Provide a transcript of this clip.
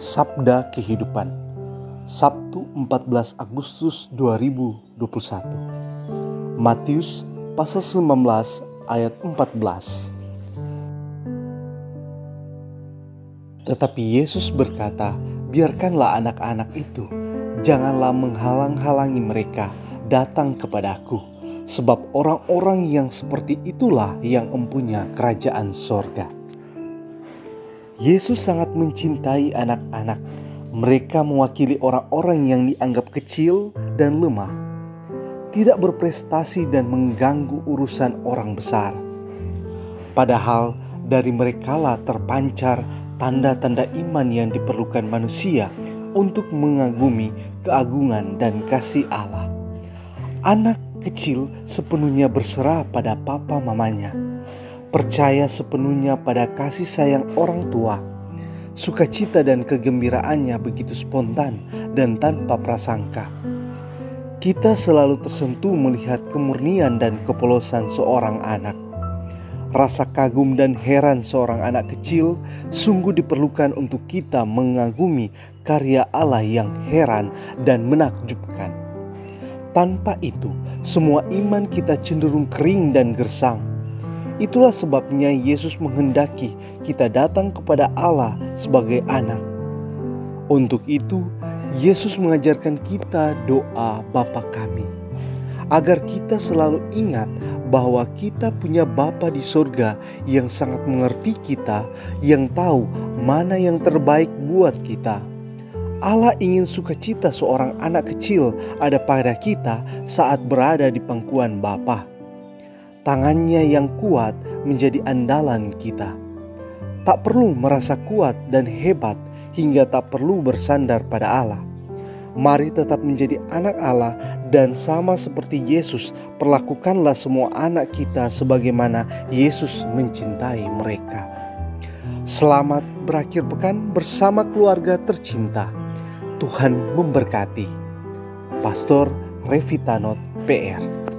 Sabda Kehidupan Sabtu 14 Agustus 2021 Matius pasal 19 ayat 14 Tetapi Yesus berkata, biarkanlah anak-anak itu, janganlah menghalang-halangi mereka datang kepadaku, sebab orang-orang yang seperti itulah yang empunya kerajaan sorga. Yesus sangat mencintai anak-anak. Mereka mewakili orang-orang yang dianggap kecil dan lemah, tidak berprestasi dan mengganggu urusan orang besar. Padahal dari merekalah terpancar tanda-tanda iman yang diperlukan manusia untuk mengagumi keagungan dan kasih Allah. Anak kecil sepenuhnya berserah pada papa mamanya percaya sepenuhnya pada kasih sayang orang tua. Sukacita dan kegembiraannya begitu spontan dan tanpa prasangka. Kita selalu tersentuh melihat kemurnian dan kepolosan seorang anak. Rasa kagum dan heran seorang anak kecil sungguh diperlukan untuk kita mengagumi karya Allah yang heran dan menakjubkan. Tanpa itu, semua iman kita cenderung kering dan gersang Itulah sebabnya Yesus menghendaki kita datang kepada Allah sebagai anak. Untuk itu, Yesus mengajarkan kita doa Bapa kami. Agar kita selalu ingat bahwa kita punya Bapa di sorga yang sangat mengerti kita, yang tahu mana yang terbaik buat kita. Allah ingin sukacita seorang anak kecil ada pada kita saat berada di pangkuan Bapa. Tangannya yang kuat menjadi andalan kita. Tak perlu merasa kuat dan hebat hingga tak perlu bersandar pada Allah. Mari tetap menjadi anak Allah dan sama seperti Yesus, perlakukanlah semua anak kita sebagaimana Yesus mencintai mereka. Selamat berakhir pekan bersama keluarga tercinta. Tuhan memberkati. Pastor Revitanot PR